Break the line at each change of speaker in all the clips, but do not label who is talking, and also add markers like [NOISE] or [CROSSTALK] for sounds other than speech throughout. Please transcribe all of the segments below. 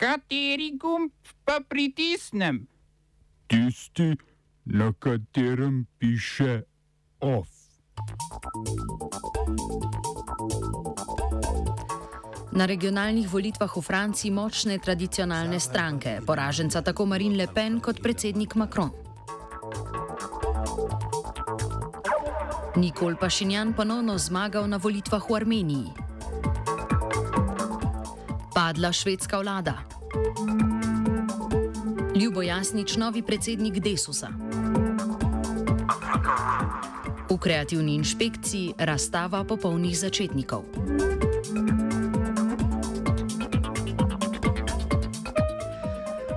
Kateri gumb pa pritisnem?
Tisti, na katerem piše OF.
Na regionalnih volitvah v Franciji močne tradicionalne stranke, poraženca tako Marine Le Pen kot predsednik Macron. Nikol Pašinjan ponovno zmagal na volitvah v Armeniji. Padla švedska vlada. Ljubo Jasnič, novi predsednik Desusa. V kreativni inšpekciji razstava popolnih začetnikov.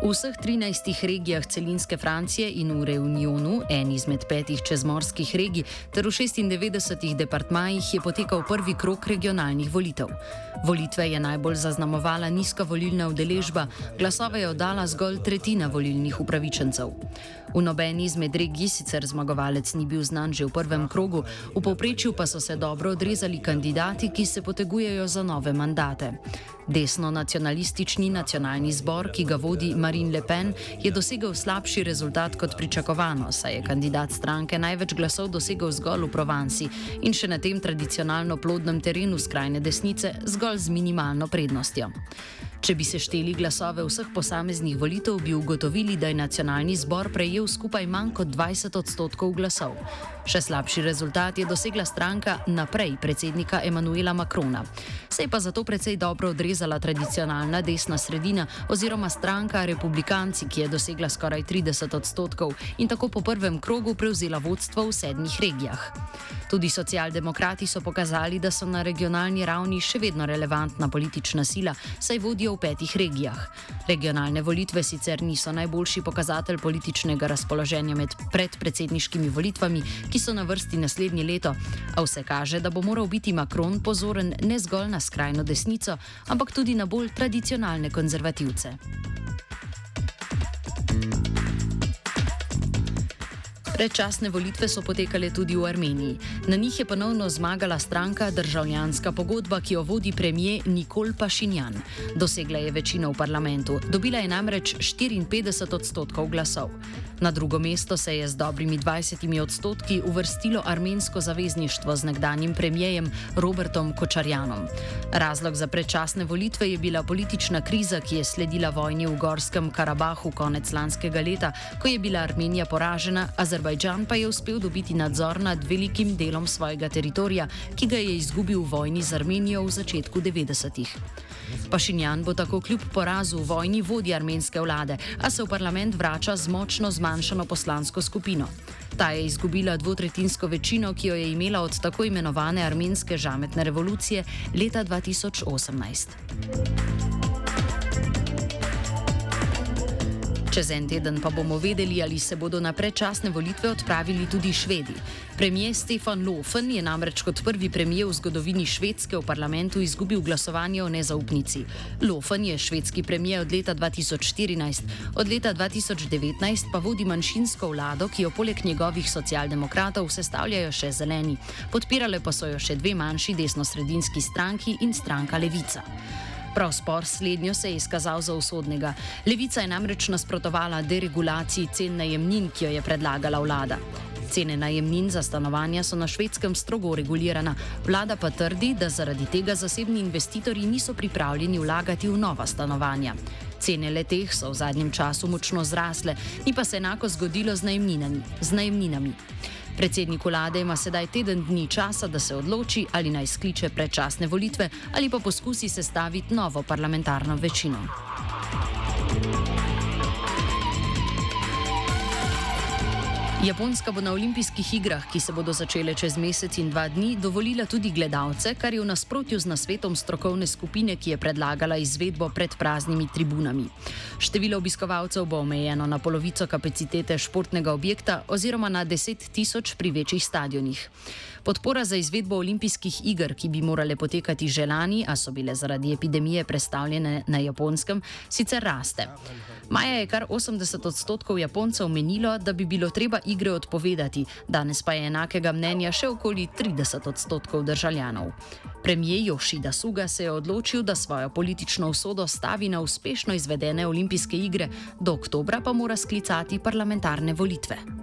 V vseh 13 regijah celinske Francije in v Reunionu, eni izmed petih čezmorskih regij, ter v 96 departmajih je potekal prvi krok regionalnih volitev. Volitve je najbolj zaznamovala nizka volilna udeležba, glasove je oddala zgolj tretjina volilnih upravičencev. V nobeni izmed regij sicer zmagovalec ni bil znan že v prvem krogu, v povprečju pa so se dobro odrezali kandidati, ki se potegujejo za nove mandate. Desno-nacionalistični nacionalni zbor, ki ga vodi Marine Le Pen, je dosegel slabši rezultat kot pričakovano, saj je kandidat stranke največ glasov dosegel zgolj v Provansi in še na tem tradicionalno plodnem terenu skrajne desnice zgolj z minimalno prednostjo. Če bi sešteli glasove vseh posameznih volitev, bi ugotovili, da je nacionalni zbor prejel skupaj manj kot 20 odstotkov glasov. Še slabši rezultat je dosegla stranka naprej predsednika Emanuela Makrona. Se je pa zato precej dobro odrezala tradicionalna desna sredina oziroma stranka Republikanci, ki je dosegla skoraj 30 odstotkov in tako po prvem krogu prevzela vodstvo v sedmih regijah. Tudi socialdemokrati so pokazali, da so na regionalni ravni še vedno relevantna politična sila, saj vodijo v petih regijah. Regionalne volitve sicer niso najboljši pokazatelj političnega razpoloženja med predpredsedniškimi volitvami, ki so na vrsti naslednje leto, a vse kaže, da bo moral biti Macron pozoren ne zgolj na skrajno desnico, ampak tudi na bolj tradicionalne konzervativce. Predčasne volitve so potekale tudi v Armeniji. Na njih je ponovno zmagala stranka Državljanska pogodba, ki jo vodi premijer Nikol Pašinjan. Dosegla je večino v parlamentu, dobila je namreč 54 odstotkov glasov. Na drugo mesto se je z dobrimi 20 odstotki uvrstilo armensko zavezništvo z nekdanjim premijejem Robertom Kočarjanom. Razlog za predčasne volitve je bila politična kriza, ki je sledila vojni v Gorskem Karabahu konec lanskega leta, ko je bila Armenija poražena, Azerbajdžan pa je uspel dobiti nadzor nad velikim delom svojega teritorija, ki ga je izgubil v vojni z Armenijo v začetku 90-ih. Pašinjan bo tako kljub porazu v vojni vodja armenske vlade, a se v parlament vrača z močno zmanjšano poslansko skupino. Ta je izgubila dvotretinsko večino, ki jo je imela od tako imenovane armenske žametne revolucije leta 2018. Čez en teden pa bomo vedeli, ali se bodo na predčasne volitve odpravili tudi švedi. Premijer Stefan Lofen je namreč kot prvi premijer v zgodovini Švedske v parlamentu izgubil glasovanje o nezaupnici. Lofen je švedski premijer od leta 2014, od leta 2019 pa vodi manjšinsko vlado, ki jo poleg njegovih socialdemokratov sestavljajo še zeleni. Podpirale pa so jo še dve manjši desno-sredinski stranki in stranka Levica. Prav spor slednjo se je izkazal za usodnega. Levica je namreč nasprotovala deregulaciji cen najemnin, ki jo je predlagala vlada. Cene najemnin za stanovanja so na švedskem strogo regulirana, vlada pa trdi, da zaradi tega zasebni investitorji niso pripravljeni vlagati v nova stanovanja. Cene leteh so v zadnjem času močno zrasle, ni pa se enako zgodilo z najemninami. Z najemninami. Predsednik vlade ima sedaj teden dni časa, da se odloči, ali naj skliče predčasne volitve ali pa poskusi sestaviti novo parlamentarno večino. Japonska bo na olimpijskih igrah, ki se bodo začele čez mesec in dva dni, dovolila tudi gledalce, kar je v nasprotju z nasvetom strokovne skupine, ki je predlagala izvedbo pred praznimi tribunami. Število obiskovalcev bo omejeno na polovico kapacitete športnega objekta oziroma na 10 tisoč pri večjih stadionih. Podpora za izvedbo olimpijskih iger, ki bi morale potekati že lani, a so bile zaradi epidemije prestavljene na japonskem, sicer raste. Maja je kar 80 odstotkov Japoncev menilo, da bi bilo treba igre odpovedati, danes pa je enakega mnenja še okoli 30 odstotkov državljanov. Premijer Yoshida Suga se je odločil, da svojo politično usodo stavi na uspešno izvedene olimpijske igre, do oktobra pa mora sklicati parlamentarne volitve.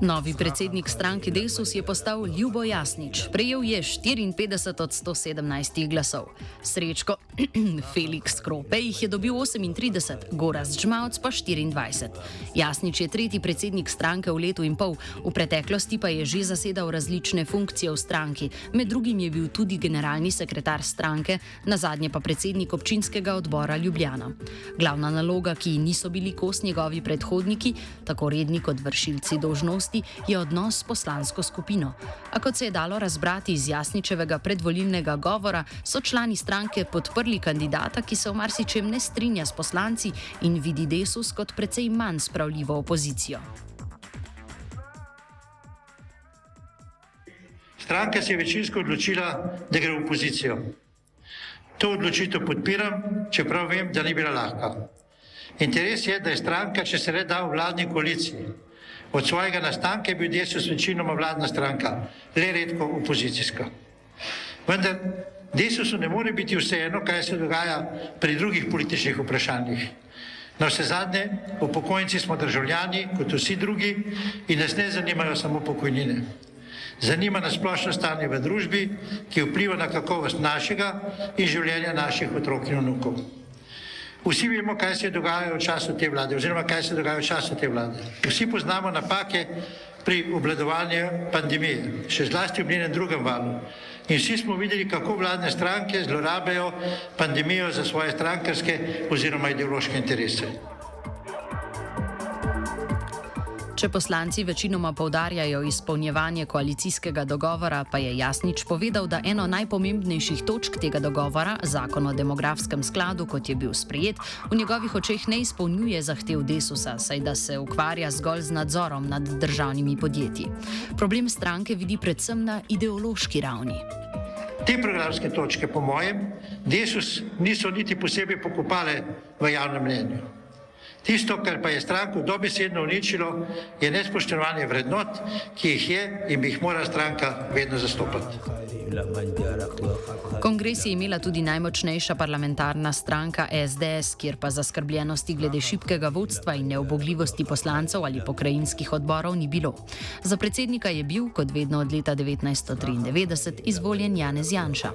Novi predsednik stranke Desus je postal Ljubo Jasnič. Prejel je 54 od 117 glasov. Srečko [CLEARS THROAT] Felix Krope jih je dobil 38, Goraz Džmavc pa 24. Jasnič je tretji predsednik stranke v letu in pol, v preteklosti pa je že zasedal različne funkcije v stranki, med drugim je bil tudi generalni sekretar stranke, na zadnje pa predsednik občinskega odbora Ljubljana. Glavna naloga, ki niso bili kos njegovi predhodniki, tako redni kot vršilci dožnosti, skupnosti je odnos s poslansko skupino. A kot se je dalo razbrati iz Jasničevega predvolilnega govora, so člani stranke podprli kandidata, ki se v marsičem ne strinja s poslanci in vidi desus kot precej manj spravljivo opozicijo.
Stranka se je večinsko odločila, da gre v opozicijo. To odločitev podpiram, čeprav vem, da ni bila lahka. Interes je, da je stranka, če se le da v vladni koaliciji, Od svojega nastanka je bil Desus večinoma vladna stranka, le redko opozicijska. Vendar Desusu ne more biti vseeno, kaj se dogaja pri drugih političnih vprašanjih. Na vse zadnje, upokojenci smo državljani, kot vsi drugi, in nas ne zanimajo samo pokojnine. Zanima nas splošno stanje v družbi, ki vpliva na kakovost našega in življenja naših otrok in vnukov. Vsi vemo, kaj se je dogajalo v času te vlade, oziroma kaj se dogaja v času te vlade. Vsi poznamo napake pri obladovanju pandemije, še zlasti v njenem drugem valu. In vsi smo videli, kako vladne stranke zlorabljajo pandemijo za svoje strankarske oziroma ideološke interese.
Če poslanci večinoma povdarjajo izpolnjevanje koalicijskega dogovora, pa je Jasnič povedal, da eno najpomembnejših točk tega dogovora, zakon o demografskem skladu, kot je bil sprejet, v njegovih očeh ne izpolnjuje zahtev Desusa, saj da se ukvarja zgolj z nadzorom nad državnimi podjetji. Problem stranke vidi predvsem na ideološki ravni.
Te programske točke, po mojem, Desus niso niti posebej pokopale v javnem mnenju. Tisto, kar pa je stranko dobesedno uničilo, je nespoštovanje vrednot, ki jih je in bi jih morala stranka vedno zastopati.
Kongres je imela tudi najmočnejša parlamentarna stranka SDS, kjer pa zaskrbljenosti glede šibkega vodstva in neobogljivosti poslancev ali pokrajinskih odborov ni bilo. Za predsednika je bil, kot vedno od leta 1993, izvoljen Janez Janša.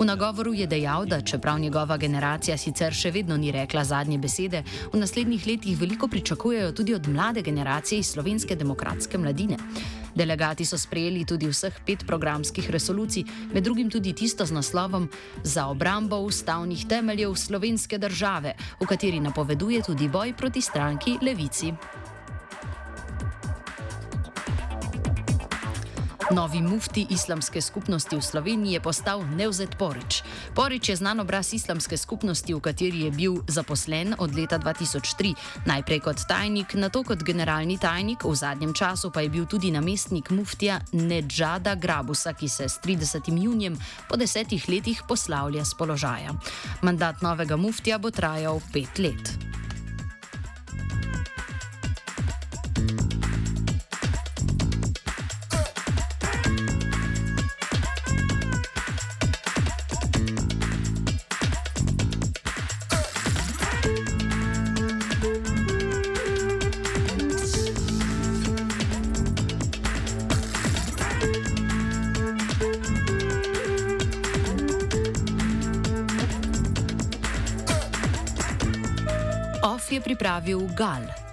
V nagovoru je dejal, da čeprav njegova generacija sicer še vedno ni rekla zadnje besede, v naslednjih letih veliko pričakujejo tudi od mlade generacije iz slovenske demokratske mladine. Delegati so sprejeli tudi vseh pet programskih resolucij, med drugim tudi tisto z naslovom Za obrambo ustavnih temeljev slovenske države, v kateri napoveduje tudi boj proti stranki Levici. Novi mufti islamske skupnosti v Sloveniji je postal Nevzet Porič. Porič je znan obraz islamske skupnosti, v kateri je bil zaposlen od leta 2003, najprej kot tajnik, nato kot generalni tajnik, v zadnjem času pa je bil tudi namestnik muftija Nedžada Grabusa, ki se s 30. junijem po desetih letih poslavlja z položaja. Mandat novega muftija bo trajal pet let. Je pripravil Gal.